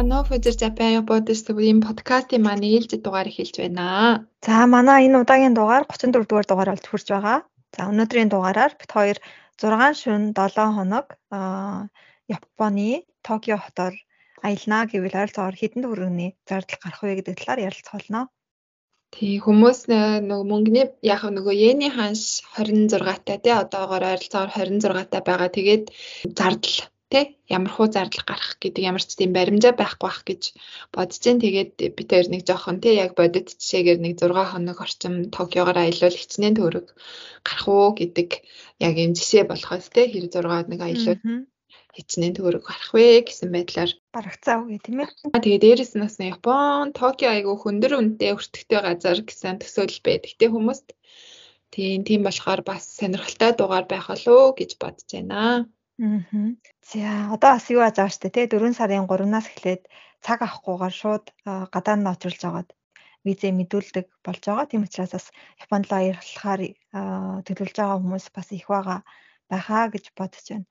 Hanover Japan Reporters төвийн подкастын маань ээлжид дугаар эхэлж байна. За манай энэ удаагийн дугаар 34 дугаар дугаар болж хүрч байгаа. За өнөөдрийн дугаараар бит хоёр 6 шөнө 7 хоног Японы Токио хотоор аялнаа гэвэл ойролцоогоор хэдэн төгрөгийн зардал гарах вэ гэдэг талаар ярилцах болно. Тий хүмүүс нөгөө мөнгөний яг нөгөө йены ханш 26 таа тий одоогоор ойролцоогоор 26 таа байгаа. Тэгээд зардал тий ямар хуу зардал гарах гэдэг ямар ч тийм баримжаа байхгүй бах гэж бодож जैन. Тэгээд бид хоёр нэг жоохон тий яг бодит жишээгээр нэг 6 хоног орчим Токиогоор аялал хичнээн төгрөг гарах уу гэдэг яг юм жишээ болохоос тий хэр 6 хоног аялал хичнээн төгрөг гарах вэ гэсэн байдлаар барагцаа үгүй тийм ээ. Тэгээ дээрэс нь бас Япон Токио айгу хөндөр үнэтэй өртөгтэй газар гэсэн төсөөлөл байдаг тийм хүмүүст. Тийм тийм болохоор бас сонирхолтой дугаар байх болоо гэж бодож байна. Аа. За одоо бас юу байгаа штэ тий 4 сарын 3-наас эхлээд цаг авахгүйгээр шууд гадаа нь очролж агаад визээ мэдүүлдэг болж байгаа. Тийм учраас бас Японд л аялахаар төлөвлөж байгаа хүмүүс бас их байгаа байхаа гэж бодож байна.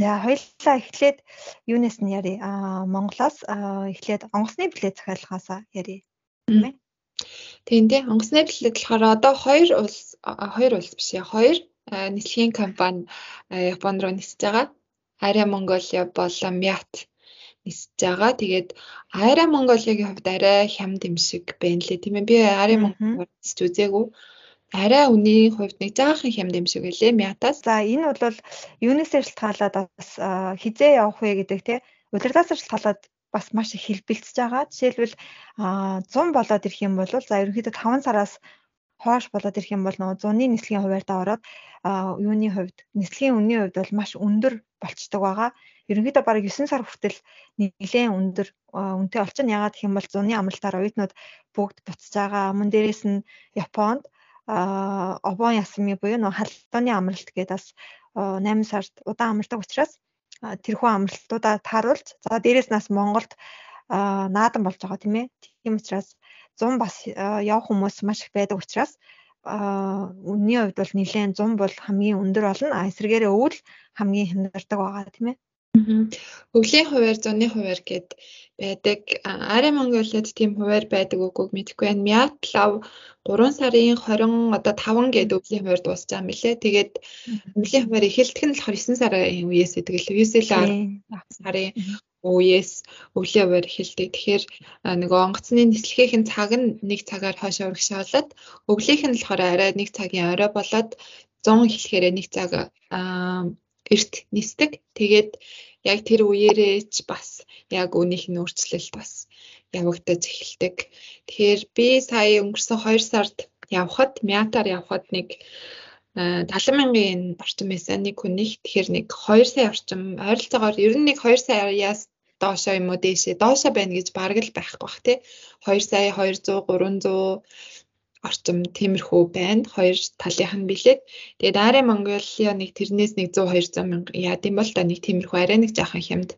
За хоёулаа эхлээд юунаас нь яри аа Монголоос эхлээд онгоцны билет захиалгаас яри тийм ээ. Тийм тийм онгоцны билет болохоор одоо хоёр улс хоёр улс биш яа хоёр нийслэгийн компани Японд руу нисэж байгаа. Аря Монголиа болон Мят нисэж байгаа. Тэгээд Аря Монголиагийн хувьд арай хямд юм шиг байна лээ тийм ээ. Би Аря Монгол нисэж үзээгүй арай үнийн хувьд нэг жаахан хямд юм шиг байлээ мятаас. За энэ бол юунаас шалтгаалаад бас хизээ явах вэ гэдэг тий удирдлагаас шалтгаалаад бас маш их хэлбэлцэж байгаа. Жишээлбэл 100 болоод ирэх юм бол за ерөнхийдөө 5 сараас хоош болоод ирэх юм бол нөгөө зуны нислэгийн хуваарьтаа ороод юуны хувьд нислэгийн үнийн хувьд бол маш өндөр болцдог байгаа. Ерөнхийдөө бараг 9 сар хүртэл нэлээд өндөр үнэтэй олчихно. Ягаад гэх юм бол зуны амралтаар оюутнууд бүгд буцаж байгаа. Мөн дээрээс нь Японд обон ясми буюу нөө халууны амралт гэдэг бас 8 сард удаан амардаг учраас тэрхүү амралтуудаа тааруулж за дээрэс нас Монголд наадан болж байгаа тийм ээ. Тийм учраас 100 бас явах хүмүүс маш их байдаг учраас үнний хувьд бол нэлээд 100 бол хамгийн өндөр болно. А эсвэргээрээ өвөл хамгийн хямдардаг байгаа тийм ээ. Өвлийн хуваар, зуны хуваар гэд байдаг. Ари Монголиад тийм хуваар байдаг үгүйг мэдэхгүй байна. Мятлав 3 сарын 20 одоо 5 гээд өвлийн хуваар дуусч байгаа юм билэ. Тэгээд өвлийн хуваар эхэлдэг нь болохоор 9 сарын үеэс гэдэг л 9 сарын үеэс өвлийн хуваар эхэлдэг. Тэгэхээр нөгөө онгоцны нислэгийн цаг нь нэг цагаар хойшоо урагшаалаад өвлийнх нь болохоор арай нэг цагийн орой болоод 100 хэлэхээр нэг цаг эрт нисдэг. Тэгээд яг тэр үеэрээ ч бас яг үнийх нь өөрчлөлт бас явагдаж эхэлдэг. Тэгэхээр би сая өнгөрсөн 2 сард явхад, мятаар явхад нэг 70 мянган орчим байсан нэг хүнийх тэгэхээр нэг 2 сая орчим ойролцоогоор ер нь нэг 2 саяас доошоо юм уу дээшээ доошоо байна гэж бараг л байхгүй бах тий 2 сая 200 300 орчим тиймэрхүү байна. Хоёр талынх нь билет. Тэгээд Ари Монголиа нэг тэрнээс нэг 100 200 мянга яа гэм бол да нэг тиймэрхүү арай нэг жаахан хямд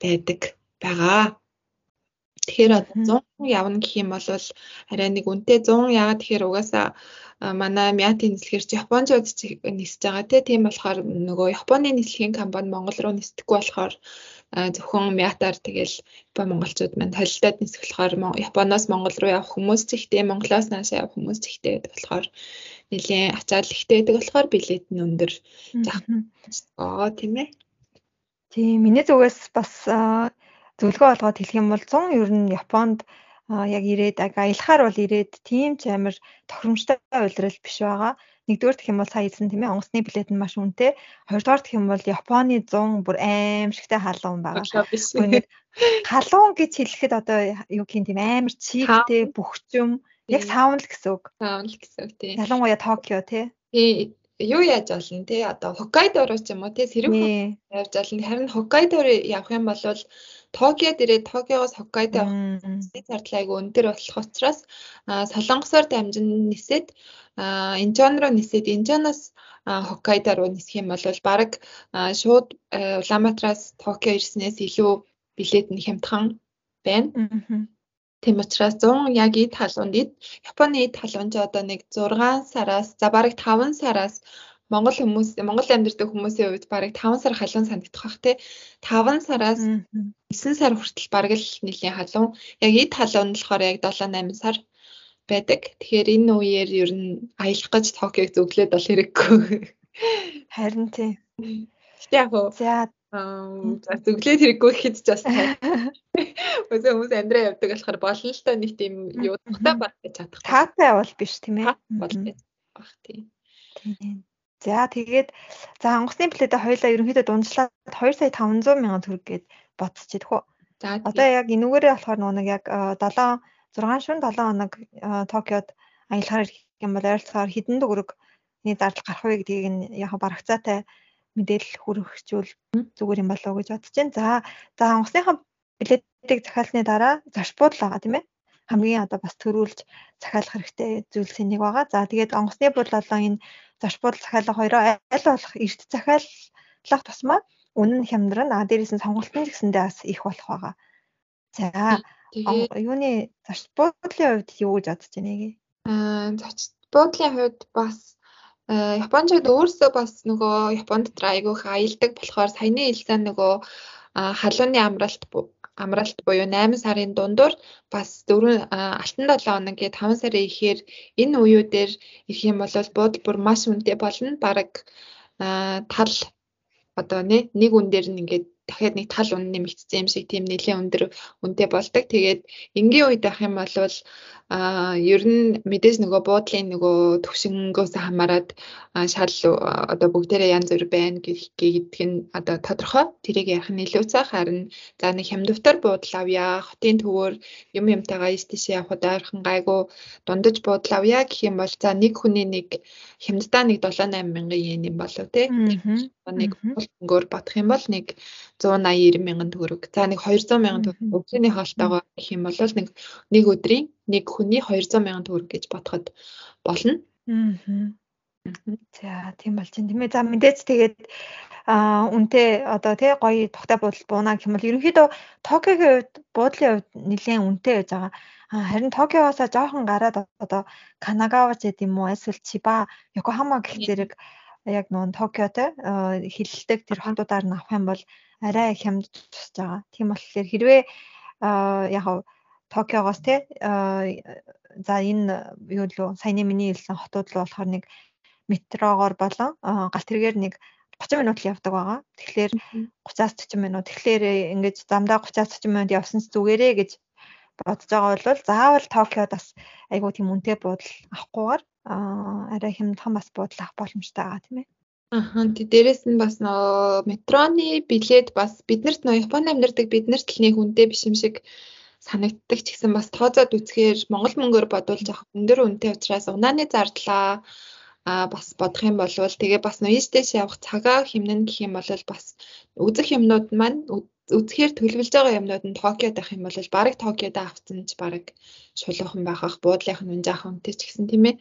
байдаг байгаа. Тэгэхээр 100 явна гэх юм бол арай нэг үнэтэй 100 яагаад тэгэхээр угаасаа манай Мятын нислэгэр чи Япончууд нисэж байгаа тийм болохоор нөгөө Японы нислэгийн компани Монгол руу нисдэггүй болохоор зөвхөн Мятаар тэгэл Япон монголчууд манд холилдоод нисэх болохоор Японоос Монгол руу явах хүмүүс ч ихтэй Монголоос наашаа явах хүмүүс ч ихтэй гэдэг болохоор нэлийн ачаал ихтэй байдаг болохоор билет нь өндөр. Заах. Аа тийм ээ. Тийм миний зүгээс бас зөвлөгөө олгоод хэлэх юм бол 100 ер нь Японд яг ирээд аялахаар бол ирээд тийм ч амар тохиромжтой уйлрал биш байгаа. Нэгдүгээр гэх юм бол сая хэлсэн тийм ээ онгоцны билет нь маш үнэтэй. Хоёрдугаар гэх юм бол Японы 100 бүр аимшигтай халуун байгаа. Халуун гэж хэлэхэд одоо юу гэх юм тийм амар чигтэй бөхчөм яг саунл гэсэн үг. Саунл гэсэн үг тийм. Ялангуяа Токио тий. Тий юу яаж болно те одоо Хоккайдо руу ч юм уу те сэрэг явж болно харин Хоккайдо руу явах юм бол Токиод ирээд Токиогоос Хоккайдо явах зардлаа айгүй өндөр болох учраас Солонгосоор дамжин нисээд Инчон руу нисээд Инчоноос Хоккайдо руу нисэх юм бол баг шууд Улаанбаатараас Токио ирснээс илүү билет нь хямдхан байна. Тийм учраас 100 яг эд халуунд эд Японы эд халуун ч одоо нэг 6 сараас за бараг 5 сараас Монгол хүмүүс Монгол амьдардаг хүмүүсийн хувьд бараг 5 сар халуун санагдах бах те 5 сараас 9 сар хүртэл бараг л нэлийн халуун. Яг эд халуун нь болохоор яг 7 8 сар байдаг. Тэгэхээр энэ үеэр ер нь аялах гэж Токиог зөвлөөд бол хэрэггүй. Харин тийм. Яг уу. За За зөвлөөд хэрэггүй гэхэд ч бас Үгүй хүмүүс амьдраа явдаг болохоор болно л та нэг тийм юу тухтай баг гэж чадах. Таатай бол биш тийм ээ. Бол гэж баг тийм. За тэгээд за онгоцны пледэ хоёлаа ерөнхийдөө дундчлаад 2 сая 500 мянган төгрөг гээд бодсоч идэх үү. За одоо яг энүүгээрээ болохоор нэг яг 7 6 шүн 7 хоног Токиод аялахаар ирэх юм бол ойролцоогоор хэдэн төгрөгний зардал гарах вэ гэдгийг нь яг барагцаатай мэдээлэл хүргэхжүүл зүгээр юм болов уу гэж бодож байна. За за онгоцныхаа билетийг захиалсны дараа зарч буудал байгаа тийм ээ. Хамгийн одоо бас төрүүлж захиалах хэрэгтэй зүйлсийн нэг байгаа. За тэгээд онгоцны буудлын энэ зарч буудал захиалга хоёроо аль болох эрт захиалах тусмаа үнэн хямдран а дээрээс нь сонголтын гэсэндээ бас их болох байгаа. За юуны зарч буудлын хувьд юу гэж бодож байна гээ? Аа зарч буудлын хувьд бас Япончууд өөрсдөө бас нөгөө Японд дотор айгүй их аялдаг болохоор саяны хэлсэн нөгөө халууны амралт амралт буюу 8 сарын дундуур бас 4 алтан 7 хоног гээд 5 сарын ихээр энэ үеүүдээр ирэх юм бол буудал бүр маш үнэтэй болно. Бараг тал одоо нэг үн дээр нь ингээд дахиад нэг тал үн нэмэгдсэн юм шиг тийм нэлээд өндөр үнэтэй болдог. Тэгээд энгийн үед авах юм бол а ер нь мэдээж нөгөө буудлын нөгөө төвшингөөс хамаарат шал одоо бүгдээрээ янз бүр байна гэдгийг нь одоо тодорхой. Тэрийг ярих нь илүү цаг харин за нэг хямдвтар буудал авъя. Хотын төвөөр юм юмтайгаа ийш тийшээ явхад ойрхон гайгүй дундаж буудал авъя гэх юм бол за нэг хүний нэг хямддаа нэг 7 8 мянган йен юм болов те. Нэг өнгөөр бодох юм бол нэг 180 90 мянган төгрөг. За нэг 200 мянган төгрөг. Өглөөний хоолтойгоо гэх юм бол нэг нэг өдрийн нэг хүний 200 мянган төгрөг гэж бодоход болно. Аа. За тийм болж байна. Тийм ээ. За мэдээч тэгээд а үнтэй одоо тий гоё тухтай буудал бууна бол ерөнхийдөө Токиогийн хувьд буудлын хувьд нэлээд үнэтэй байж байгаа. Харин Токиогоос жоохон гараад одоо Канагава ч гэдэм үү эсвэл Чиба, Йокохама гэх зэрэг яг нуун Токиотой хилэлдэг тэр хотуудаар нь авах юм бол арай хямд тусаж байгаа. Тийм болохоор хэрвээ яг Токиогоос те за энэ юу лөө саяны миний хэлсэн хотууд руу болохоор нэг метрогоор болон галт тэргээр нэг 30 минут л явдаг байгаа. Тэгэхээр 30-аас 40 минут. Тэгэхээр ингэж замдаа 30-аас 40 минут явсан ч зүгээрээ гэж бодож байгаа бол заавал Токиод бас айгуу тийм үнэтэй буудал авахгүйгээр арай хямдхан бас буудал авах боломжтой байгаа тийм ээ. Аха тий дээрэс нь бас нөө метроны билет бас биднэрт нөө Японд амьдардаг биднэрт л нэг үнэтэй биш юм шиг санагддаг ч гэсэн бас тооцоод үзэхээр Монгол мөнгөөр бодвол жоох өндөр үнэтэй учраас унааны зардлаа а бас бодох юм бол тэгээ бас ноёстэйш явах цагаа хэмнэн гэх юм бол бас үзэх юмнууд маань үзэхээр төлөвлөж байгаа юмнууд нь Токиод авах юм бол барыг Токиод авцсан ч барыг шулуухан байхах буудлынх нь жаахан үнэтэй ч гэсэн тийм ээ.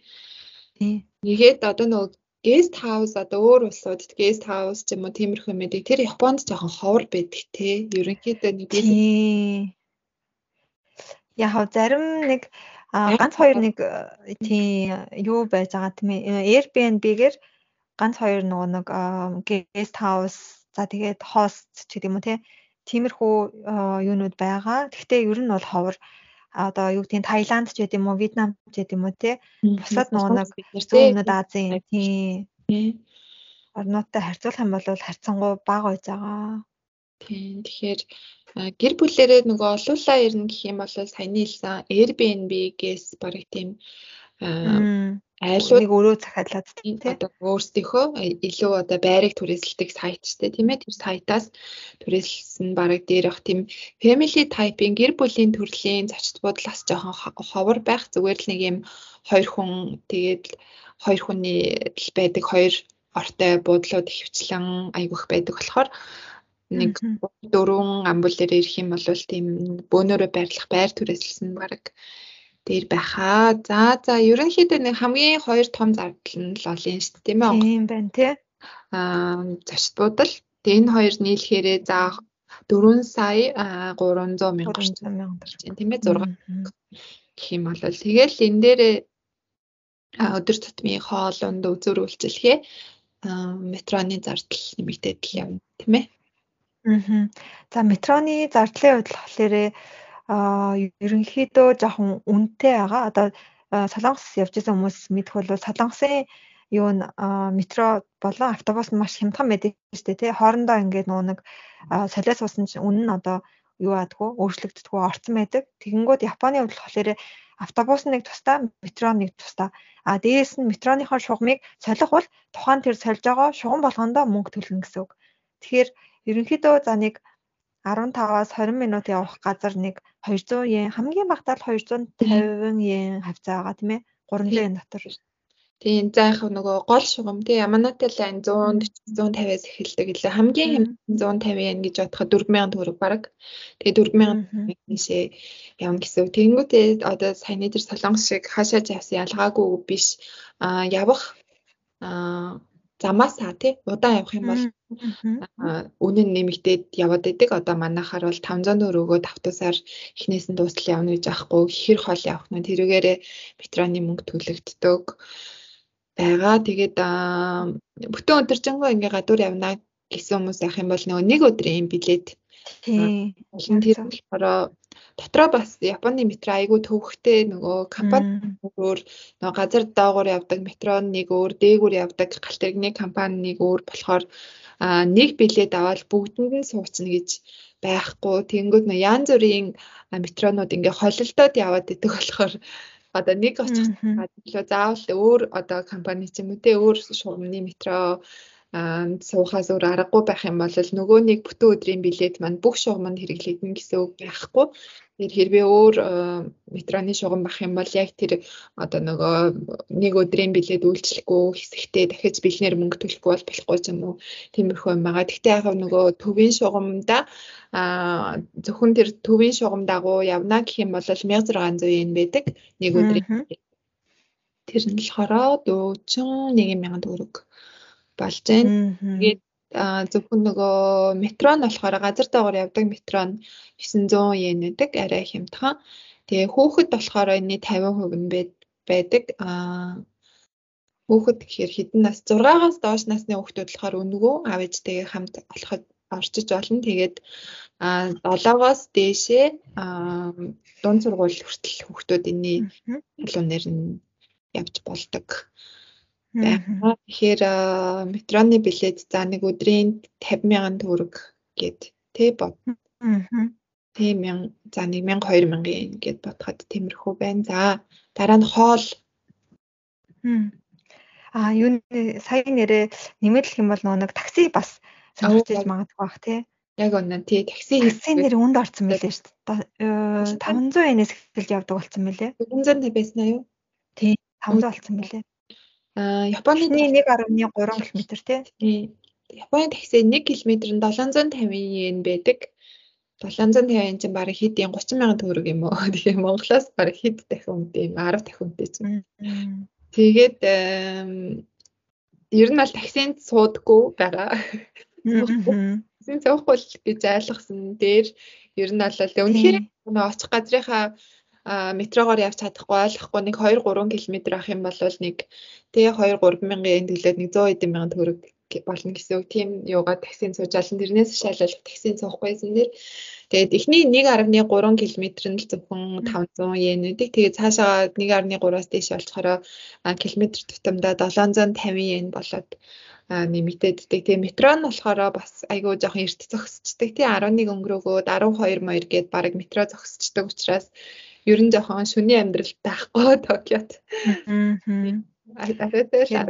Тий. Нэгээд одоо нөгөө гест хаус одоо өөр улсуудад гест хаус ч юм уу тиймэрхүү мэдээ тэр Японд жоохон ховор байдаг те. Ерөнхийдөө нэг яг зарим нэг ганц хоёр нэг э, тийм юу байж байгаа тийм ээ. Airbnb-гээр ганц хоёр нөгөө нэг guest house за тэгээд host ч гэдэг юм уу тийм тиймэрхүү юунууд байгаа. Гэхдээ ер нь бол ховор одоо юу гэдэг нь Таиланд ч гэдэг юм уу, Вьетнам ч гэдэг юм уу тий. Бусад нөгөө нэг зүүнүүд Азийн тий орнуудтай харьцуулах юм бол харьцангуй бага байж байгаа. Тийм. Тэгэхээр гэр бүлэрээ нөгөө олуулаа ирнэ гэх юм бол саяны хэлсэн Airbnb-гээс барыг тийм айлууд нэг өрөө захиалаад тийм одоо өөрсдийнхөө илүү одоо байрыг түрээсэлдэг сайт ч тийм ээ. Тэр сайтаас түрээсэлсэн бараг дээрх тийм family type-ийн гэр бүлийн төрлийн зочд буудлаас жоохон ховор байх зүгээр л нэг юм хоёр хүн тэгээд хоёр хүний байдаг хоёр ортой буудлууд ихвчлэн айгүйх байдаг болохоор нэг дөрвөн амбул дээр ирэх юм бол тийм бөөнөрөө байрлах байр түрээсэлсэн баг дээр байхаа. За за ерөнхийдөө нэг хамгийн хоёр том зардал нь л олон шүү дээ тийм ээ. Тийм байна тий. Аа зочд буудал. Тэгээ энэ хоёр нийлхээрээ за 4 сая 300 мянга гарч тийм ээ 6 гэх юм бол тэгэл энэ дээрээ өдөр тутмын хоолунд үзүр үйлчлэгээ метроны зардал нэмэгдээд л явна тийм ээ. Аа. За метроны зардлын хувьд болохоор аа ерөнхийдөө жоохон үнэтэй байгаа. Одоо Солонгос явж байгаа хүмүүс мэдэх бол Солонгосын юу н метро болон автобус нь маш хямдхан байдаг шүү дээ тий. Хоорондоо ингээд нөгөө нэг солиос усан чинь үнэн нь одоо юу аадгүй өөрчлөгддөггүй орцсон байдаг. Тэгэнгүүт Японы хувьд болохоор автобус нэг тусдаа, метро нэг тусдаа. А дээрээс нь метроныхоо шугамыг солих бол тухайн тэр сольж байгаа шугам болгондоо мөнгө төлнө гэсэн үг. Тэгэхээр ерөнхийдөө за нэг 15-аас 20 минут явах газар нэг 200 yen хамгийн багтаа л 250 yen хавцаа байгаа тийм ээ 300 yen дотор. Тийм за яг нөгөө гол шугам тий Яманатай лайн 140 150-аас эхэлдэг гэлээ. Хамгийн хямдхан 150 yen гэж бодоход 4000 төгрөг баг. Тэгээ 4000 нийшээ явна гэсэн үг. Тэгэнгүүтээ одоо саяны дээр солонгос шиг хаашаа явсан ялгаагүй биш а явах а замаасаа тий удаан явах юм бол үнэ нь нэмэгдээд яваад идэг. Одоо манайхаар бол 500 төгрөгөө тавтасаар эхнээс нь дуустал явна гэж аахгүй хэр хол явах нь тэрүүгээрээ метроны мөнгө төлөгддөг байгаа. Тэгээд бүтэн өдөржингөө ингээ гадуур явна гэсэн хүмүүс явах юм бол нэг өдрийн билет Тийм. Тэр болохоор дотроо бас Японы метро айгүй төвхтэй нөгөө компани өөр нөгөө газар доогуур явдаг метро нэг өөр дээгүүр явдаг галт тэрэгний компани нэг өөр болохоор нэг билет аваад бүгдэнд нь сууцна гэж байхгүй. Тэнгүүд нөө янз бүрийн метронууд ингээ холилдоод яваад идэх болохоор одоо нэг очих гадлаа заавал өөр одоо компани ч юм уу те өөр шугамны метро суухаас өөр аргагүй байх юм бол нөгөө нэг бүтэн өдрийн билет маань бүх шугамд хэрэглэгдэн гэсэн үг байхгүй. Тэгэхээр хэрвээ өөр метроны шугам бах юм бол яг тэр одоо нөгөө нэг өдрийн билет үйлчлэхгүй хэсэгтээ дахиж бэлнээр мөнгө төлөхгүй бол болохгүй юм уу. Тиймэрхүү юм байгаа. Гэхдээ яг нөгөө төвийн шугамда а зөвхөн тэр төвийн шугам дагуу явна гэх юм бол 1600 yen байдаг нэг өдрийн. Тэр нь болохоор 41000 төгрөг болж байна. Тэгээд зөвхөн нөгөө метро нь болохоор газар доогоор явдаг метро нь 900 yen гэдэг арай хямдхан. Тэгээ хүүхэд болохоор энэ 50% нь байдаг. Аа хүүхэд гэхээр хэдэн нас 6-аас доош насны хүүхдүүд болохоор өнгөө аав ээжтэйгээ хамт олоход орчиж болно. Тэгээд а 7-оос дээшээ дунд сургууль хүртэл хүүхдүүд энэ халуунаар нь явж болдог байгаа. Тэгэхээр метроны билет за нэг өдрийн 50,000 төгрөг гэд тэ бод. Тийм мянган за 1000 2000 гэд бодоход тиймэрхүү байна. За дараа нь хоол. А юу сая нэрээ нэмэлт юм бол нэг такси бас сонирхож магадгүй бах тий. Яг үнэн тий такси такси нэр үнд орсон мөлий шүү дээ. 500 yen-ээс эхэлж явдаг болсон мөлий. 450 байсан аа юу? Тий 500 болсон мөлий. Аа Японы 1.3 км тий. Японы такси 1 км нь 750 yen байдаг. 750 yen чинь бараг хэд юм 30 сая төгрөг юм уу. Тэгэхээр Монголоос бараг хэд дахин үнэтэй юм 10 дахин үнэтэй чинь. Тэгээд ер нь бол таксинд суудаггүй байгаа. Таксинд суухгүй гэж ойлгосон. Дээр ер нь бол үнэхээр нөө очих газрынхаа метрогоор явж чадахгүй ойлгохгүй нэг 2 3 км авах юм бол нэг тэгээ 2 3 мянган yen төлөөд нэг 100 эдэн мянган төгрөг болно гэсэн үг. Тийм юугаа таксинд суужаалан тэрнээс шалгалт таксинд суухгүйсэн дэр тэгээд эхний 1.3 км нь л зөвхөн 500 yen үүдэг. Тэгээд цаашаа 1.3-аас дээш болцохоор километр тутамдаа 750 yen болоод нэмэгдээддэг. Тэгээ метро нь болохоор бас айгүй жоохон эрт зогсчдаг. Тий 11 өнгөрөөгөө 12 моёр гээд баг метро зогсчдаг учраас ер нь жоохон шүний амьдрал таахгүй Токиод. Аа.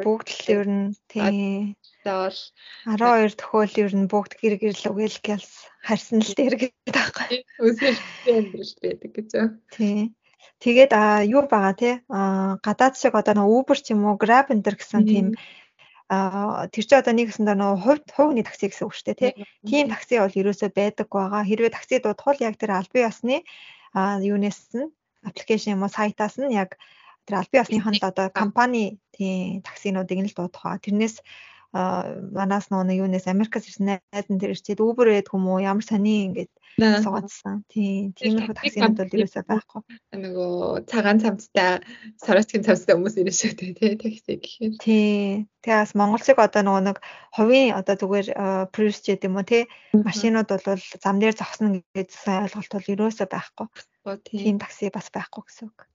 Бүгд л ер нь тий. Заавал 12 төхөөл ер нь бүгд гэр гэрлүү гэл гэлс харсан л дээр гэдэг байхгүй. Өсөлттэй амьдрал байдаг гэж. Тий. Тэгээд а юу байгаа те а гадаад шиг одоо нэг Uber ч юм уу Grab энэ гэсэн тийм тэр чи одоо нэг гэсэндээ нөгөө хувь хувийн такси гэсэн үг шүү дээ тий. Тийм такси бол ерөөсөө байдаг байгаа. Хэрвээ такси дуудвал яг тэр албан ёсны а юунес нь аппликейшн юм уу сайтаас нь яг тэр албан ёсныхон л одоо компани тийм таксинуудыг нь л дуудах. Тэрнээс манаас нөгөө юунаас Америкас ирсэн найдан тэр ирчээд Uber эд хүмүүс ямар сони ингээд суугаадсан. Тийм. Тиймэрхүү таксинууд бол ерөөсөй байхгүй. Нөгөө цагаан цамцтай сороочгийн цамцтай хүмүүс ирэх шүү дээ тий такси гэхээр. Тий. Тэгээс монголчууд одоо нөгөө нэг хувийн одоо зүгээр Prius ч гэдэм үү тий машинууд бол зам дээр зогсно гэж сайн ойлголт бол ерөөсөй байхгүй. Тийм такси бас байхгүй гэсэн үг.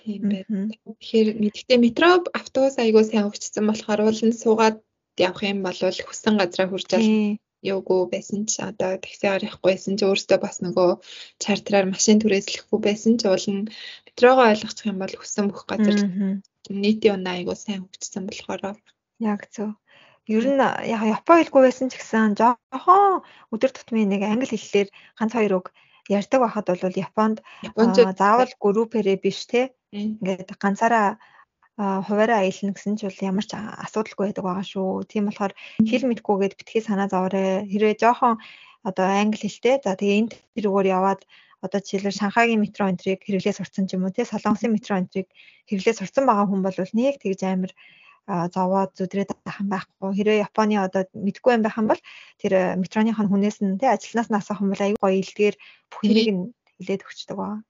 Тийм байна. Тэгэхээр мэдхдээ метро автобус айгуу сайн өгчсөн болохоор бол нь суугаад явах юм бол хүссэн газараа хүрч авах юугүй байсан ч одоо такси гарахгүйсэн ч өөртөө бас нөгөө чартраар машин түрээслэхгүй байсан ч уул нь метрогоо ойлгочих юм бол хүссэн бүх газар нийтийн унаа айгуу сайн хөгжсөн болохоор. Яг зөв. Ер нь яг Япон хэлгүй байсан ч гэсэн жоохон өдөр тутмын нэг англи хэллэр ганц хоёр үг ярьдаг байхад бол Японд заавал группэрээ биш те. Ингээд ганцаараа хуваараа аялна гэсэн ч бол ямар ч асуудалгүй байдаг байгаа шүү. Тийм болохоор хэл мэдгүйгээд битгий санаа зовоорой. Хэрвээ жоохон одоо англи хэлтэй за тэгээ энэ тэрүүгээр яваад одоо жишээлбэл Шанхайгийн метро энтрийг хэрэглээ сурцсан ч юм уу тий Солонгосын метро энтрийг хэрэглээ сурцсан байгаа хүн бол нэг тэгж амар зовоод зүдрээд байх юм байхгүй. Хэрвээ Японы одоо мэдгүй юм байх юм бол тэр метроныхон хүнээс нь тий ажилнаас юм бол аюу гоё илтгэр бүх юмыг нь хилээд өгчдөг байгаа.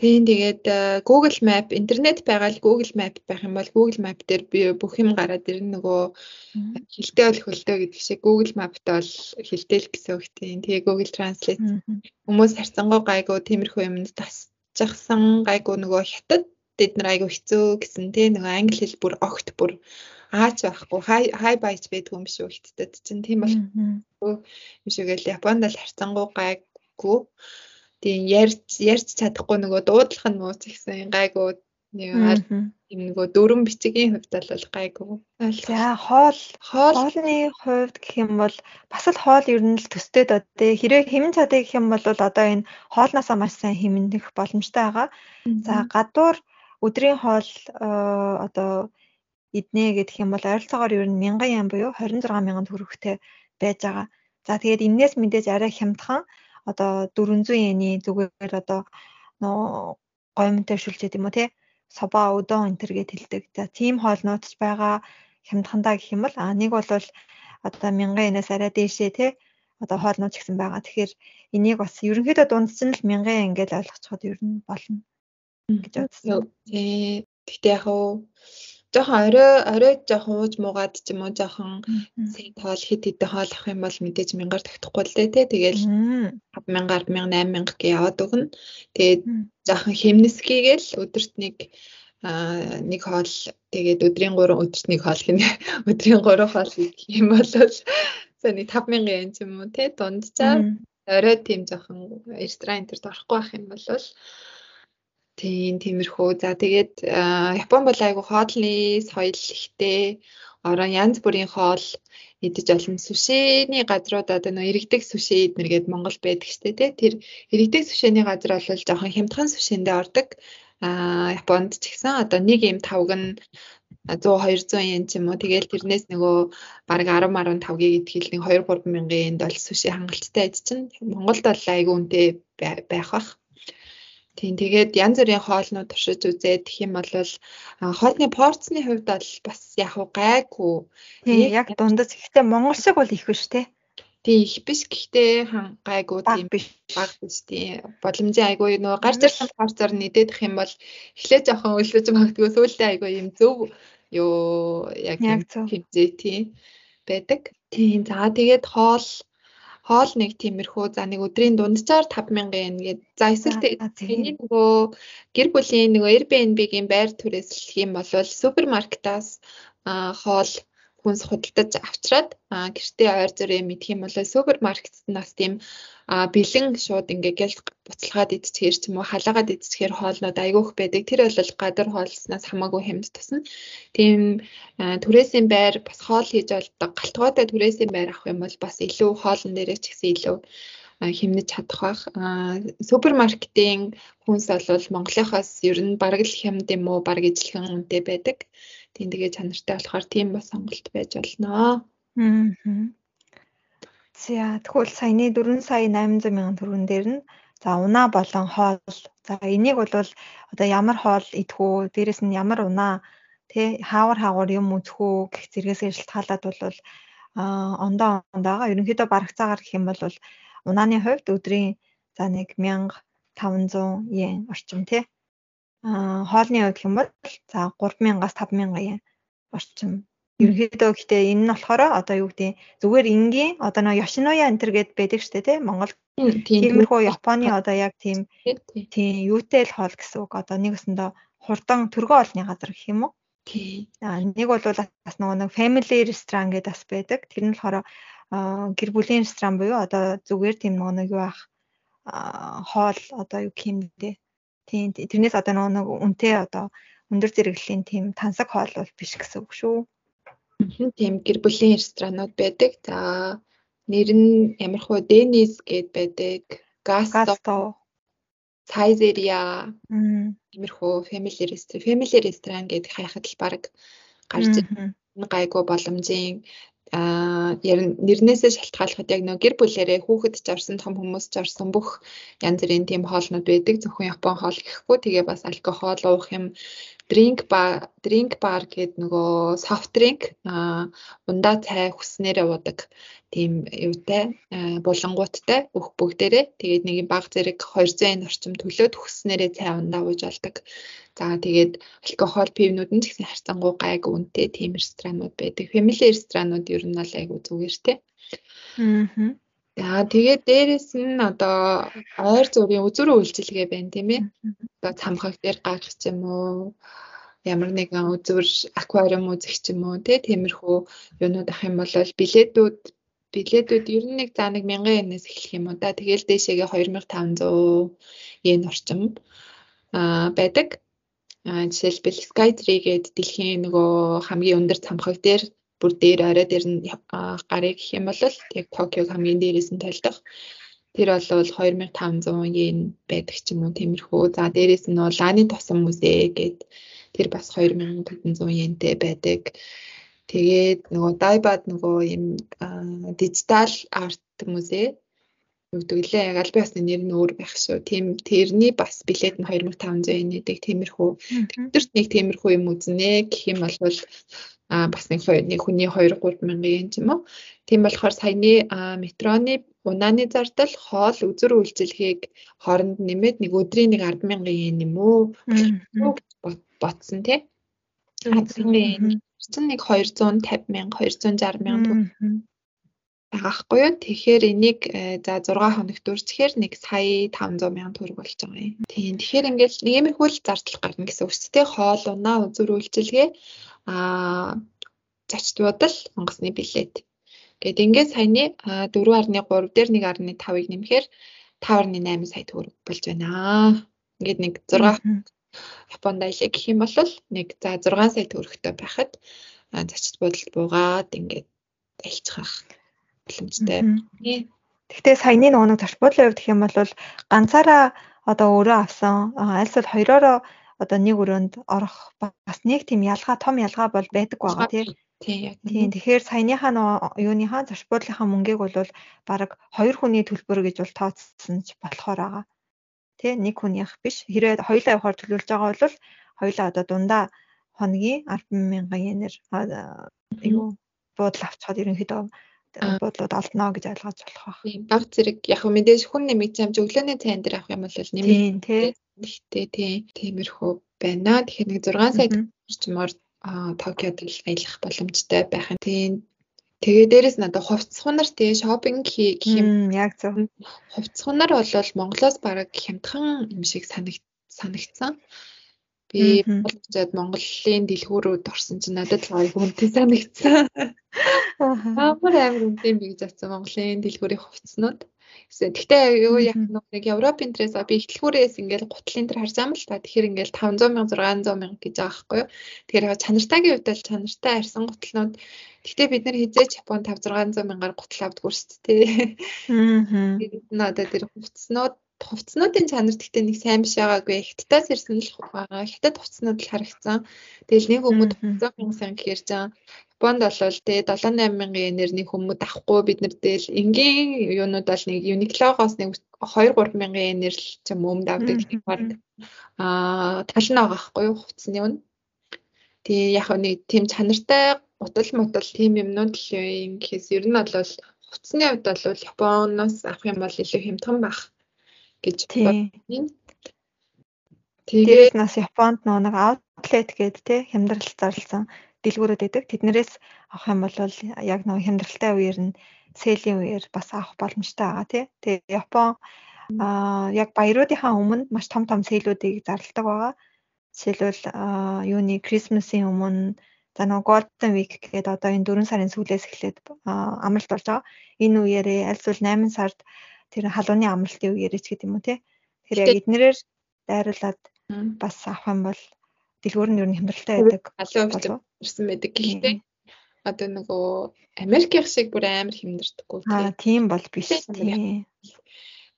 Тийм тэгээд э, Google Map интернет байгаа л Google Map байх юм бол Google Map дээр би бүх юм гараад ирнэ нөгөө хилтэй бол хөлтөө гэдэг шиг Google Map-т бол хилтэй л гэсэн үг тийм. Тэгээ Google Translate хүмүүс харцангуй гайгүй тиймэрхүү юмд тасчихсан гайгүй нөгөө хятад бид нар айгүй хэцүү гэсэн тийм нөгөө англи хэл бүр огт бүр аач байхгүй. Хай хай байц байдгүй юм шүү хятадд чинь. Тийм бол юм шигээл Японд л харцангуй гайгүй тийм ярьж ярьж чадахгүй нөгөө дуудлах нь мууц ихсэн гайгүй нэг юм нөгөө дөрвөн бичгийн хувьд бол гайгүй. За хоол. Хоолны хувьд гэх юм бол бас л хоол ер нь л төстэй доо тий. Хэрэг хэмнэн чадыг гэх юм бол одоо энэ хоолноосоо маш сайн хэмнэх боломжтой байгаа. За гадуур өдрийн хоол одоо иднэ гэдэг юм бол ойролцоогоор ер нь 1000 yen буюу 26 мянган төгрөгтэй байж байгаа. За тэгээд энээс мэдээж арай хямдхан одоо 400 йений зүгээр одоо нөө гомтой шүлжээд юм уу те соба удон энтер гэд хэлдэг. За тийм хоолнууд ч байгаа хямдхандаа гэх юм бол а нэг бол одоо 1000 янаас арай дээшээ те одоо хоолнууд ч гэсэн байгаа. Тэгэхээр энийг бас ерөнхийдөө дундсан л 1000 ингээд ойлгоцоход ер нь болно гэж бодсон. Тий. Гэхдээ яг уу жоохон орой орой жоохон ууж муугаад ч юм уу жоохон сая тоол хит хит хоол авах юм бол мэдээж мянгаар тогтохгүй л дээ тий. Тэгээл 5000 1000 8000 гэ яваад өгнө. Тэгээд жоохон хэмнэсгийгээл өдөрт нэг а нэг хоол тэгээд өдрийн 3 өдөрт нэг хоол гинэ өдрийн 3 хоол гэх юм бол за нэг 5000 yen ч юм уу тий дунджаар орой тийм жоохон ресторан дээр орохгүй байх юм бол Тийм тиймэрхүү. За тэгээд Япон бол айгу хоолны соёл ихтэй орон янз бүрийн хоол идэж олон сүшиний газруудад нөө иргэдэг сүши эднэргээд Монгол байдаг штэ тий. Тэр иргэдэг сүшиний газар бол жоохон хямдхан сүшиндээ ордог. А Японд ч гэсэн одоо нэг юм тавг нь 100 200 yen ч юм уу. Тэгээл тэрнээс нөгөө баг 10 15 гийг итгэл нэг 2 3 мянган энд бол сүши хангалттай аж чинь Монголд бол айгүй үнэтэй байх бах. Тийм тэгээд янз бүрийн хоолнууд туршиж үзээд гэх юм бол хоолны порцны хувьд бол бас яг уу гайгүй. Тийм яг дундаж ихтэй монгол шиг бол их биш те. Тийм их биш. Гэхдээ гайгүй тийм. биш. Баг биш тийм. Боломжийн айгүй нөгөө гарч ирсэн порцоор нэдэх юм бол эхлээ жоохон өлөж магадгүй сүүлдээ айгүй юм зөв. Юу яг хэмжээ тийм байдаг. Тийм. За тэгээд хоол хоол нэг тиймэрхүү за нэг өдрийн дунджаар 5000 yen гээд за эсвэл тэний нөгөө гэр бүлийн нөгөө Airbnb-гийн байр түрээслэх юм бол супермаркетаас хоол хүнс худалдаж авчраад гэртээ ойр зүрээ мэдх юм бол супермаркетт нас тийм бэлэн шууд ингээ гэл буцалгаад идчихэр ч юм уу халаагаад идчихэр хоолнууд айгүйх байдаг. Тэр бол гадар хоолснаас хамаагүй хэмд тусна. Тийм түрээсийн байр бас хоол хийж болдог. Галтгоотой түрээсийн байр авах юм бол бас илүү хоолн дээрээ ч гэсэн илүү хэмнэж чадах бах. Супермаркетын хүнс бол Монголынхаас ер нь бараг л хямд юм уу, бараг ижилхэн үнэтэй байдаг. Тийм тэгээ чанартай болохоор тийм бас сонголт байж болно. Аа. За тэгвэл саяны 4 сая 800 мянган төгрөгн дээр нь за унаа болон хоол. За энийг бол одоо ямар хоол идэх үү? Дээрэс нь ямар унаа Тэ хаавар хаагуур юм үзэхүү гэх зэрэгээс шалтгаалаад бол а ондоо ондоогоо ерөнхийдөө барагцаагаар гэх юм бол унааны хувьд өдрийн за нэг 1500 йен орчим тий. Хоолны хувьд гэх юм бол за 3000-аас 5000 йен орчим. Ерөнхийдөө гэхдээ энэ нь болохоор одоо юу гэдэг зүгээр энгийн одоо нэг Yoshinoya enter гэд байдаг штэ тий Монгол. Тиймэрхүү Японы одоо яг тийм тийм юутэй л хоол гэсэн үг. Одоо нэг өсөндөө хурдан төргөө олны газар гэх юм уу? Тий нэг бол бас нөгөө нэг family restaurant гэдэг бас байдаг. Тэр нь болохоор гэр бүлийн ресторан буюу одоо зүгээр тийм нөгөө нэг юу ах хоол одоо юу гэх юм бэ тий тэрнээс одоо нэг үнтэй одоо өндөр зэрэглэлийн тийм тансаг хоол бол биш гэсэн үг шүү. Тийм. Гэр бүлийн ресторанууд байдаг. За нэр нь ямар хөө? Денис гэд байдаг. Гасто, Сайзерия. Тиймэрхүү family restaurant, family restaurant гэдэг хайхад л баг гарч гайгүй боломжийн а нэрнээсээ шалтгаалхад яг нөө гэр бүлэрээ хүүхэд ч орсон том хүмүүс ч орсон бүх янз бүрийн тийм хоолнууд байдаг. Зөвхөн япон хоол гэхгүй тэгээ бас алкогол уух юм drink bar drink bar гэдэг нөгөө soft drink а ундаа цай хүснээрээ уудаг тийм юутай булангууттай бүх бүгдээрээ тэгээд нэг баг зэрэг 200 орчим төлөөд хүснээрээ цай ундаа ууж алдаг. За тэгээд алкогол пивнүүд нь гэсэн харьцангуй гайг үнэтэй тийм ресторанууд байдаг. Family ресторанууд ер нь бол айгу зүгээр те. Аа. За тэгээд дээрэс нь одоо ойр зүрийн үзүрэн үйлчилгээ байна тийм ээ. Одоо цамхаг дээр гарах ч юм уу ямар нэгэн үзүр аквариум үзэх ч юм уу тиймэрхүү юунууд ах юм бол билетүүд билетүүд ер нь нэг за нэг 1000 yen-ээс эхлэх юм уу да. Тэгэл дээшээгээ 2500 yen орчим аа байдаг. Аа жишээлбэл Skytree гээд дэлхийн нөгөө хамгийн өндөр цамхаг дээр бүр дээр орой дээр нь гарыг гэх юм бол яг Токиог хамгийн дээрээс нь толдох. Тэр бол 2500 yen байдаг ч юм уу тиймэрхүү. За дээрээс нь бол Ланы тосон музей гээд тэр бас 2500 yen-тэй байдаг. Тэгээд нөгөө дайбад нөгөө юм дижитал арт музей өгдөг лээ. Яг аль биесны нэр нь өөр байх шүү. Тийм тэрний бас билет нь 2500 yen нэдэг тиймэрхүү. Тэдэрт нэг тиймэрхүү юм үзнэ гэх юм бол а бас нэг нэг хүний 2 3 мянган юм уу. Тийм болохоор саяны метроны унааны зардал хоол үзүр үйлчилгээг хооронд нэмээд нэг өдрийн нэг 10 мянган yen юм уу ботсон тий. 10 мянган yen чинь нэг 250 мянга 260 мянга байгаахгүй юу. Тэгэхээр энийг э, за 6 хоногт үржихээр нэг сая 500 мянган төгрөг болж байгаа юм. Тийм. Тэгэхээр ингээд нэг иймэрхүү л зардал гарна гэсэн үг шүү дээ. Хоол, унаа, үзүр үйлчилгээ аа зочд буудал, онгоцны билет. Гэт ингээд саяны 4.3 дээр 1.5-ыг нэмэхээр 5.8 сая төгрөг болж байна. Ингээд нэг 6 Японд аялаа гэх юм бол нэг за 6 сая төгрөгтэй байхад зочд буудалд буугаад ингээд альцах боломжтой. Гэхдээ саяны нөгөө зочд буудлын хувьд гэх юм бол ганцаараа одоо өөрөө авсан альсвал хоёроороо одоо нэг өрөөнд орох бас нэг тийм ялгаа том ялгаа бол байдаг байгаа тийм. Тийм. Тэгэхээр саяныхаа нөгөө юуныхаа зочд буудлынхаа мөнгийг бол баг хоёр хүний төлбөр гэж бол тооцсон ч болохоор байгаа тий нэг хүнийх биш хэрэг хоёулаа явахаар төлөвлөж байгаа бол хоёулаа одоо дундаа хоногийн 100000 yen-ээр юу буудал авчихад ерөнхийдөө буудлууд олдно гэж ойлгож болох байх. Тийм баг зэрэг яг мэдээж хүн нэмэгч амж өглөөний цайн дээр авах юм бол нэмэгтэй тий. Гэхдээ тий тиймэрхүү байна. Тэгэхээр нэг 6 сая орчмоор Токиод аялах боломжтой байх юм. Тийм Тэгээ дээрэс нь одоо хувцсхунар тий шопинг гэх юм яг зөв. Хувцсхунар бол Монголоос бараг хямдхан юм шиг санагд санагдсан. Би Монголд Монголын дэлгүүрүүд орсон чинь надад л хүнтэй санагдсан. Амар амар үнэтэй би гэж бодсон Монголын дэлгүүрийн хувцснууд. Гэхдээ юу яг нэг Европын интерес би ихтлгүүрээс ингээл гутлын байгаа юм л та. Тэгэхээр ингээл 500 мянга 600 мянга гэж байгаа байхгүй юу. Тэгэхээр чанартаагийн хувьд л чанартай арьсан гутлнууд Гэхдээ бид нар хизээч Японд 5 600 мянгаар гутал авдаггүй шүү дээ. Аа. Энэ одоо тэр хувцснууд хувцснуудын чанар гэхдээ нэг сайн биш байгаагүй. Хятадаас ирсэн л байгаа. Хятад хувцснууд л харагдсан. Тэгэл нэг өмд 100 мянган гэхэр чам Японд болвол тэгээ 7 8 мянган янаар нэг хүмүүд авахгүй бид нар дээл энгийн юунууд бол нэг Uniqlo-гоос нэг 2 3 мянган янаар л ч юм өмд авдаг гэх байна. Аа тал нь байгаа байхгүй юу хувцсны үн. Тэгээ яг нэг тийм чанартай гутал мутал тийм юмнууд л юм гэхээс ер нь бол хувцсны хувьд бол Японоос авах юм бол илүү хямдхан байх гэж бодсон. Тэгээд нас Японд нэг outlet гэдэг те хямдрал зарласан дэлгүүрүүд байдаг. Тэднэрээс авах юм бол яг нэг хямдралтай үеэр нь сэллийн үеэр бас авах боломжтой байгаа тий. Тэгээ Япон аа яг баяруудынхаа өмнө маш том том сэлүүдийг зарладаг байгаа. Жишээлбэл юуны Christmas-ийн өмнө за нөгөө Golden Week гэдэг одоо энэ 4 сарын сүүлээс эхлээд амралт болж байгаа. Энэ үеэрээ аль зүйл 8 сард тэр халууны амралтын үеэрээ ч гэдэг юм уу тий. Тэр яг эднэрээр дайруулад бас авах юм бол дэлгүүр нь ер нь хямралтай байдаг. Халуун ирсэн байдаг. Гэхдээ одоо нөгөө Америкийн шиг бүр амар хэмнэрдэггүй. Аа тийм бол биш тийм.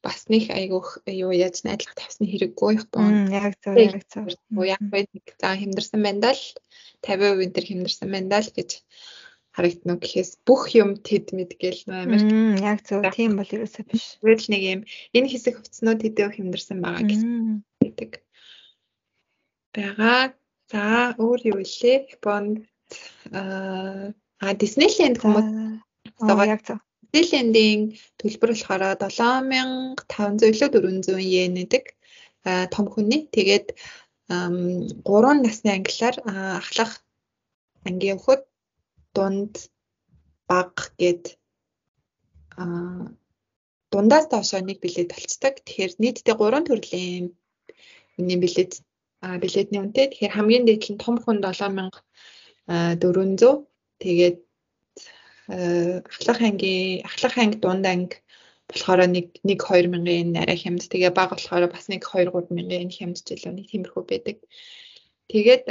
Бас нэг айгуух юу яаж найдлага тавьсны хэрэггүй Япон. Яг зөв яг зөв. Яг бай нэг за хэмнэрсэн байна л 50% энэ төр хэмнэрсэн байна л гэж харагдана гэхээс бүх юм тэд мэдгээл нөө Америк. Яг зөв тийм бол ерөөсөө биш. Тэгэл нэг юм энэ хэсэг хувцснууд тэдэв хэмнэрсэн байгаа байдаг. Бага. За өөр юу вэ? Японд аа Disneyland хүмүүс яг зөв. Disneyland-ийн төлбөр болохоор 7500 илүү 400 йен гэдэг том хүний. Тэгээд 3 насны ангилаар ахлах ангийн хөхд дунд баг гэд а дундаас доошоо нэг билет болцдог. Тэгэхээр нийтдээ 3 төрлийн нэг билет билетний үнэтэй. Тэгэхээр хамгийн дээд нь том хүн 7400 тэгээд ахлах ангийн ахлах анги дунд анги болохоор нэг 1 2000-ын арай хямд тэгээ баг болохоор бас нэг 2 3000-ын хямд ч илүү нэг тиймэрхүү байдаг. Тэгээд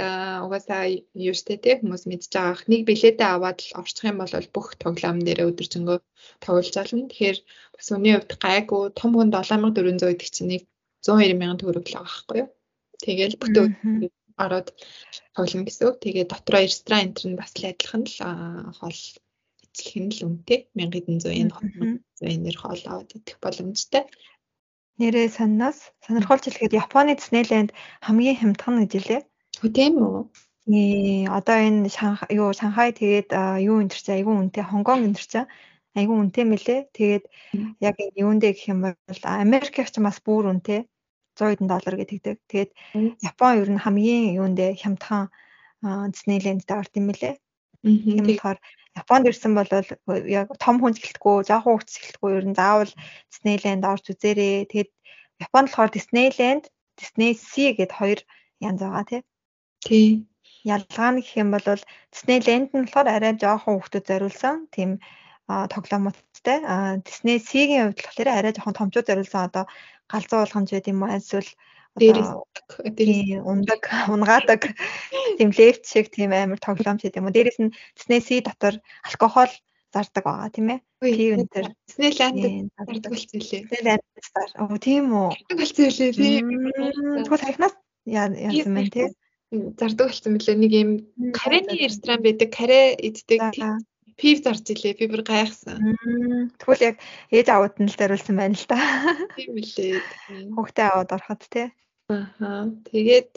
угаасаа юу штэ те хүмүүс мэдж байгаах нэг билетээ аваад л орчих юм бол бүх тоглоом дээрээ өдөржингөө тоглож олно. Тэгэхээр бас үний хувьд гайгүй том хүн 7400 гэдэг чинь нэг 120 мянган төгрөг л байгаа байхгүй юу? Тэгэл бүтэн ороод тоглоно гэсэн үг. Тэгээ дотроо ресторан энтер нь бас л адилхан л хоол эцлэх нь л үнэтэй 1100 yen 200 yen-ээр хоол аваад идэх боломжтой. Нэрээ саннаас сонирхолж хэлэхэд Японы Disneyland хамгийн хямдхан гэж хэлээ. Хөө тийм үү? Ээ одоо энэ юу Шанхай тэгээд юу энэ төр чи айгүй үнэтэй Хонгконг энэ төр чи айгүй үнэтэй мөлий. Тэгээд яг энэ юундэ гэх юм бол Америкч ч бас бүр үнэтэй. 100 хэдэн доллар гэдэг. Тэгээд Япон ер нь хамгийн юундэ хямдхан Disneyland-д орд юм лээ. Тийм болохоор Японд ирсэн бол яг том хүн гэлтгүү, жоохон хүүхд гэлтгүү ер нь заавал Disneyland орж үзээрэй. Тэгээд Японд болохоор Disneyland, Disney Sea гэд хоёр янз байгаа тий. Тий. Ялгаа нь гэх юм бол Disneyland нь болохоор арай жоохон хүүхдүүд зориулсан тийм тоглоомуудтай. Disney Sea-гийн хувьд болохоор арай жоохон томчууд зориулсан одоо галзуу болгоомж байд юм уу эсвэл дээрээс ундаг унгаадаг тийм лефт шиг тийм амар тоглоомч гэдэг юм уу дээрээс нь Disney Sea дотор алкогол зардаг байгаа тийм ээ. Тийм энэ төр Disneyland зардаг болсон үлээ. Disneyland зар. Оо тийм үү. Болсон үлээ тийм. Тэгвэл хахнаас яасан мэн тийм зардаг болсон мөлий нэг юм карены ресторан байдаг каре иддэг пив зарж илээ би бүр гайхсан. Тэгвэл яг ээж аауд нь л даруулсан байна л да. Тийм үлээ. Хүүхдээ аваад ороход тий. Аа тэгээд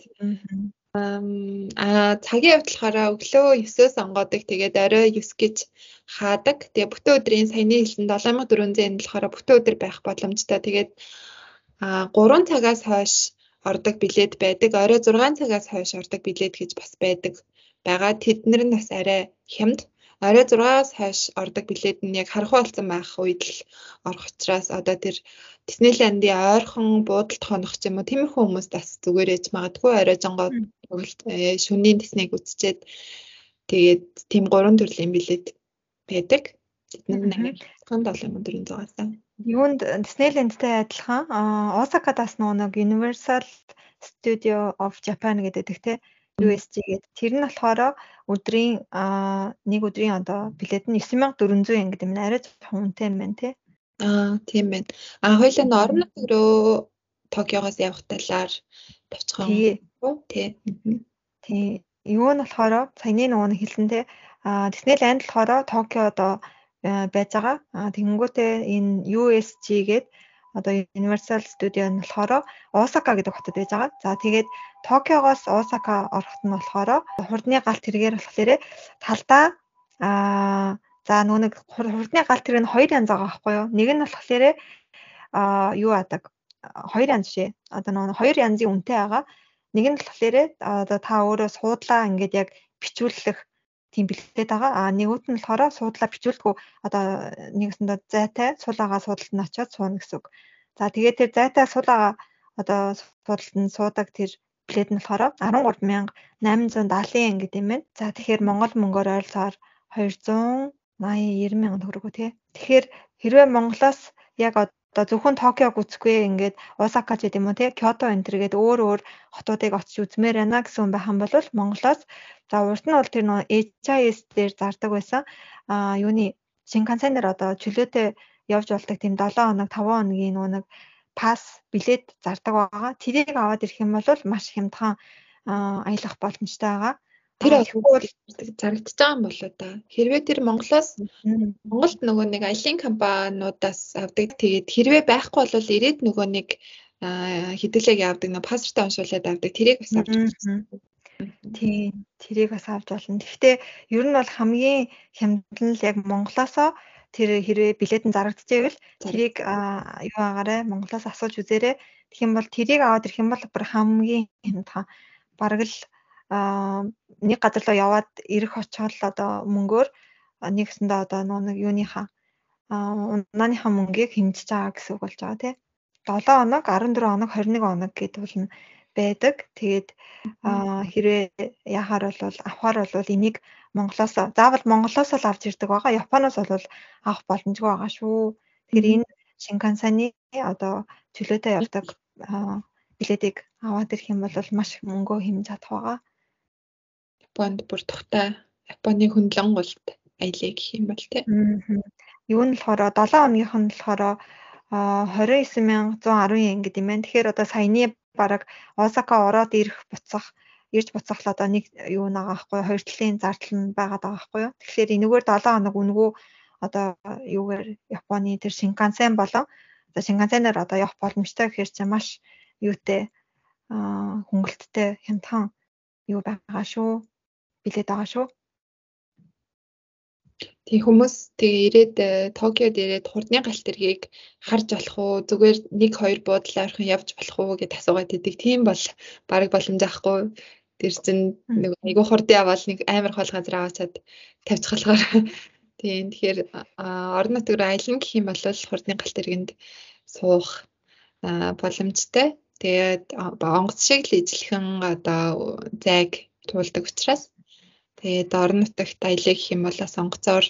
аа цагийн хувьд болохоор өглөө 9-өөс онгоодаг тэгээд орой 9 гэж хаадаг. Тэгээ бүтэн өдрийн саяны хэлсэн 7400 энэ болохоор бүтэн өдөр байх боломжтой. Тэгээд аа 3 цагаас хойш ордог билет байдаг. Орой 6 цагаас хойш ордог билет гэж бас байдаг. Бага тэднэр нь бас арай хямд орой 6-аас хойш ордог билет нь яг харахгүй болсон байх үед л орох учраас одоо тэр Диснейляндын ойрхон буудалд хонох ч юм уу тиймэрхүү хүмүүс бас зүгээр ээж магадгүй орой жонгоо э, шөнийн Диснейг үзчихэд тэгээд тийм гурван төрлийн билет байдаг. Тэдний нэг 7400-аас. Юунд Диснейлендтэй адилхан Осакадаас нэг Universal Studio of Japan гэдэг те USG гэдэг. Тэр нь болохоор өдрийн нэг өдрийн одоо билет нь 9400 yen гэдэг юм арай жоохон үнэтэй юм байна тий. Аа тийм байна. А хоёлаа нь орон нутгрөө Токиогоос явах талаар тавьчихсан. Тий. Тий. Юу нь болохоор саяны нөгөө хэлсэн тий. А Disneyland болохоор Токио одоо байж байгаа. А тэгэнгүүтээ энэ USG гээд одоо Universal Studio нь болохоор Осака гэдэг хотод байж байгаа. За тэгээд Токиогоос Осака орохт нь болохоор хурдны галт тэргээр болохоор талдаа аа за нүг хурдны галт тэрэг нь хоёр янз байгаа байхгүй юу? Нэг нь болохоор аа юу адаг хоёр янз шээ. Одоо нөгөө хоёр янзын үнэтэй байгаа. Нэг нь болохоор одоо та өөрөө суудлаа ингээд яг бичүүлэх тийм бэлтээд байгаа. А нэгүүд нь болохоор суудлаа бичүүлдэггүй одоо нэгэсэндээ зайтай суулаагаа суудалд нь очиод сууна гэсэн үг. За тэгээд тэр зайтай суулаагаа одоо суудалд нь суудаг тэр билет нь болохоор 13870 гэдэг юм байна. За тэгэхээр Монгол мөнгөөр ойрлохоор 280 90 мянган төгрөг үү те. Тэгэхээр хэрвээ Монголоос яг одоо зөвхөн Токиог үзэхгүй ингээд Осака ч гэдэм үү те Кёто энэ төр гээд өөр өөр хотуудыг очиж үзмээр байна гэсэн хүн байх юм бол Монголоос за урд нь бол тэр нөө HIS дээр зардаг байсан а юуны Шинкансенээр одоо чөлөөтэй явж болдог тийм 7 хоног 5 хоногийн нөө нэг пас билет зардаг байгаа. Тэрийг аваад ирэх юм бол маш хямдхан аялах боломжтой байгаа. Тэр бол зарагдчихж байгаа юм болоо да. Хэрвээ тэр Монголоос Монголд нөгөө нэг аялын компаниудаас авдаг. Тэгээд хэрвээ байхгүй бол ирээд нөгөө нэг хэдүүлэг явдаг нөгөө паспортаа уншуулад авдаг. Тэрийг бас авч Тийм тэрийг бас авч болно. Гэхдээ ер нь бол хамгийн хямдхан л яг Монголоосоо тэр хэрвээ билет нь зарагдчихвэл тэрийг юу агаарэ Монголоос асууж үзээрэй. Тэгэх юм бол тэрийг аваад ирэх юм бол бүр хамгийн хямдхан. Бараг л нэг газар руу яваад ирэх очиход одоо мөнгөөр нэгсэндээ одоо нэг юуныхаа унааныхаа мөнгийг хэмжиж байгаа гэсэн үг болж байгаа тий. 7 хоног, 14 хоног, 21 хоног гэдэг бол байдаг. Тэгээд хэрвээ яхаар бол авахар бол энийг Монголоос заавал Монголоос л авч ирдэг байгаа. Японоос бол авах боломжгүй байгаа шүү. Тэгэхээр энэ Шинкансаны одоо чөлөөтэй явдаг билетийг аваад ирэх юм бол маш мөнгөө хэмж чадах байгаа. Японд бүр тухтай Японы хөндлөн гулт аялаа гэх юм бол тий. Юу нь болохоор 7 хоногийнх нь болохоор 29110 yen гэдэг юм байна. Тэгэхээр одоо саяны бараг Осака ороод ирэх буцах ирж буцах л одоо нэг юу нагаа байхгүй хоёр талын зардал нь байгаа даа байхгүй юу. Тэгэхээр энэгээр 7 хоног үнгүү одоо юугаар Японы тэр Шинкансен болон одоо Шинкансенээр одоо явах боломжтой гэхээр чи маш юутэй хөнгөлттэй хямдхан юу байгаа шүү билээд байгаа шүү. Тэг хүмүүс тэгээ ирээд э, Токиод ирээд хурдны галт тэргийг харж болох уу зүгээр нэг хоёр буудлаар орхон явж болох уу гэд асуугаад идэг. Тийм бол баг боломж авахгүй. Тэр чин нэг айгуу хурдан явбал нэг амар хол газар аваачаад тавьчих болохоор тийм тэгэхээр орон нутг руу аялна гэх юм бол хурдны галт тэргэнд суух боломжтой. Тэгээд онгоц шиг л ижлэхэн одоо зайг туулдаг учраас Тэгээд орон нутагт аялаа гэх юм бол сонгоцоор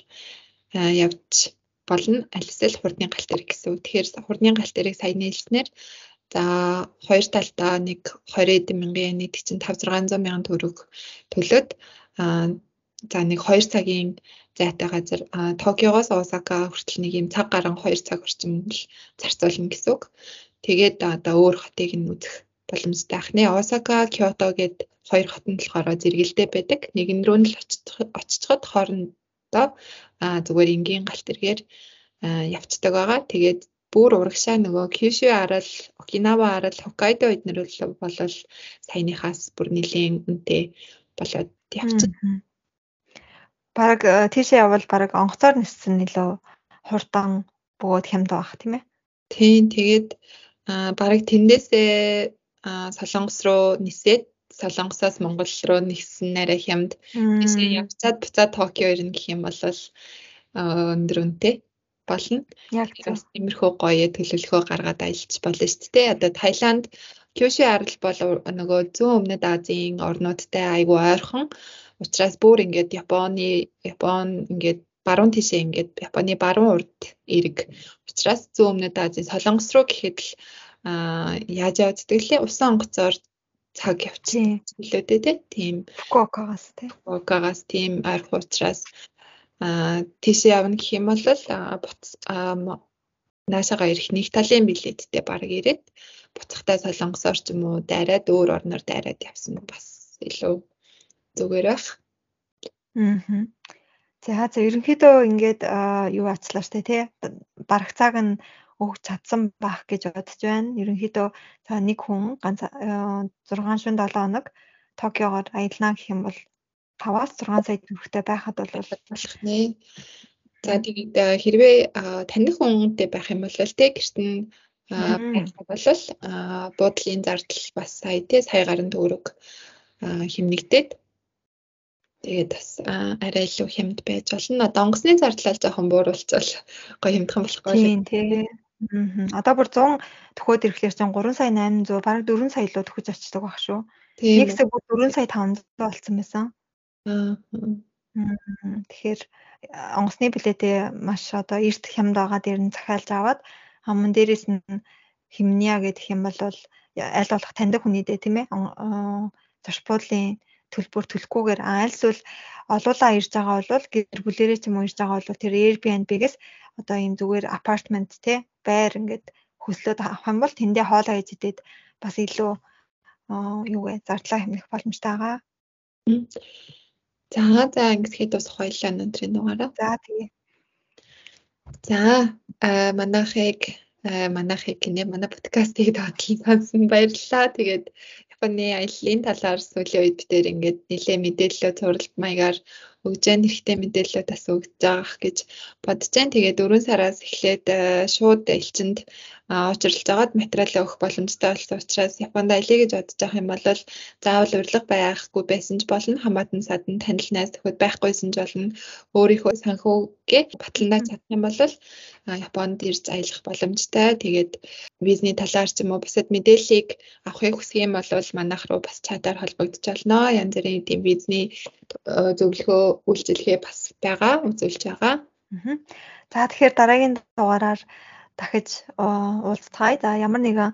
явж болно. Алисэл хурдны галт эрэг гэсэн үг. Тэгэхээр хурдны галт эрэг сая нийлснээр за хоёр талдаа нэг 20 мянган нэг чинь 5 600 мянган төгрөг төлөөд за нэг 2 цагийн зайтай газар Токиогоос Осака хүртэл нэг юм цаг гарan 2 цаг орчим л зарцуулна гэсэн үг. Тэгээд одоо өөр хотыг нь үзэх боломжтой ах нэ. Осака, Киото гэд хоёр хот нь болохоор зэрэгэлдээ байдаг. Нэгэн рүү нь л очицоход хоорондоо зүгээр энгийн галт эргээр явцдаг байгаа. Тэгээд бүр урагшаа нөгөө Кюшү арал, Окинава арал, Хоккайдо эднэр бол саяныхаас бүр нэлийн үнэтэй болоод явцдаг. Бараг тийшээ явбал бараг онгоцоор ниссэн нөлөө хурдан бөгөөд хямд байх тийм ээ. Тийм тэгээд бараг тэндээсээ Солонгос руу нисээд Солонгосоос Монгол руу нэгсэн нарай хямд тийшээ явцаад буцаад Токио ирнэ гэх юм бол өндөр үнэтэй болно. Яг тиймэрхүү гоё төлөвлөгөө гаргаад аялж болно шүү дээ. Одоо Таиланд Кюши арал бол нөгөө зүүн өмнөд Азийн орнуудтай айгүй ойрхон. Учираас бүр ингээд Японы Япон ингээд баруун тишээ ингээд Японы баруун урд эрэг. Учираас зүүн өмнөд Азийн Солонгос руу гэхэд л яаж явддаг лээ усан онгоцоор цаг явчихсан хэлээдээ тийм Фукуокагаас тийм Фукуокагаас тийм ойрх учраас аа тийшээ явна гэх юм бол наашаага ирэх нэг талын билеттэй баг ирээд буцахтай солонгосоор ч юм уу дайраад өөр орноор дайраад явсан бас илүү зүгээр байх. Аа. За за ерөнхийдөө ингээд юу ачлаа штэ тий. Бараг цаг нь өгч чадсан байх гэж бодож байна. Ерөнхийдөө за нэг хүн ганц 6 шин 7 хоног Токиогоор аялнаа гэх юм бол 5-аас 6 сая төгрөгтэй байхад бол болох нэ. За тэгээд хэрвээ таних хүнтэй байх юм бол тэ гэрт нь байх бол буудлын зардал бас сая тэ сая гарын төгрөг хэмнэгдээд тэгээд бас арай илүү хямд байж болно. Одоо онгоцны зардлаа жоохон бууруулцвал гоё хямдхан болох гоё. Тийм тий. Одоо бүр 100 төхөөд ирэхлээр чинь 3 сая 800 бараг 4 сая лөө төхөж очдог байх шүү. Нэг хэсэг бүр 4 сая 500 болсон байсан. Аа. Тэгэхээр онгоцны билетээ маш одоо эрт хямд байгаа дээр нь захиалж аваад аман дээрээс нь химния гэдэг юм бол аль болох таньдаг хүний дээ тийм ээ зарчбуудлын төлбөр төлөхгүйгээр айлсвал олуулаа ирж байгаа бол гэр бүлэрээ ч юм уу ирж байгаа бол тэр Airbnb-гээс одоо ийм зүгээр апартмент те байр ингээд хөслөөд авах юм бол тэндээ хоолоо хийж идээд бас илүү юу вэ зардлаа хэмнэх боломжтой байгаа. За за ингээд бас хоёлаа өнөөдрийн дугаараа. За тэгээ. За манайхыг манайхыг гинэ манай подкастыг доотлон сонсон баярлалаа. Тэгээд Японы аяллаа талаар сүүлийн үед бид тээр ингээд нэлээ мэдээлэл зуралт маягаар өгж जैन хэрэгтэй мэдээлэлүүд бас өгж байгаах гэж бодож जैन. Тэгээд 4 сараас эхлээд шууд элчинд учралж байгаад материалаа өгөх боломжтой болсон учраас Японд аялье гэж бодож байгаа юм бол заавал урилга байхгүй байсан ч болно хамаатан садан танил найз төхөд байхгүйсэн ч болно өөрийнхөө санхүүгээ батландаа чадах юм бол Японд ирж аялах боломжтой. Тэгээд визний талаар ч юм уу бусад мэдээллийг авахыг хүсэх юм бол манайх руу бас чатаар холбогдож болно. Янз бүрийн тийм визний зөвлөгөө үйлчилгээ бас байгаа, үзүүлж байгаа. За тэгэхээр дараагийн дугаараар дахиж уулзцгаая. За ямар нэгэн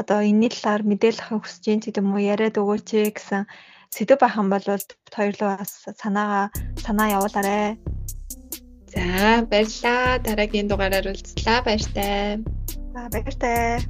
одоо энэний талаар мэдээлэл авах хүсэж юм гэдэг юм уу яриад өгөөч гэсэн сэдв байхan бол хоёрлоо бас санаагаа санаа явуулаарай. За баярлалаа. Дараагийн дугаараар уулзлаа. Баяртай. За баяртай.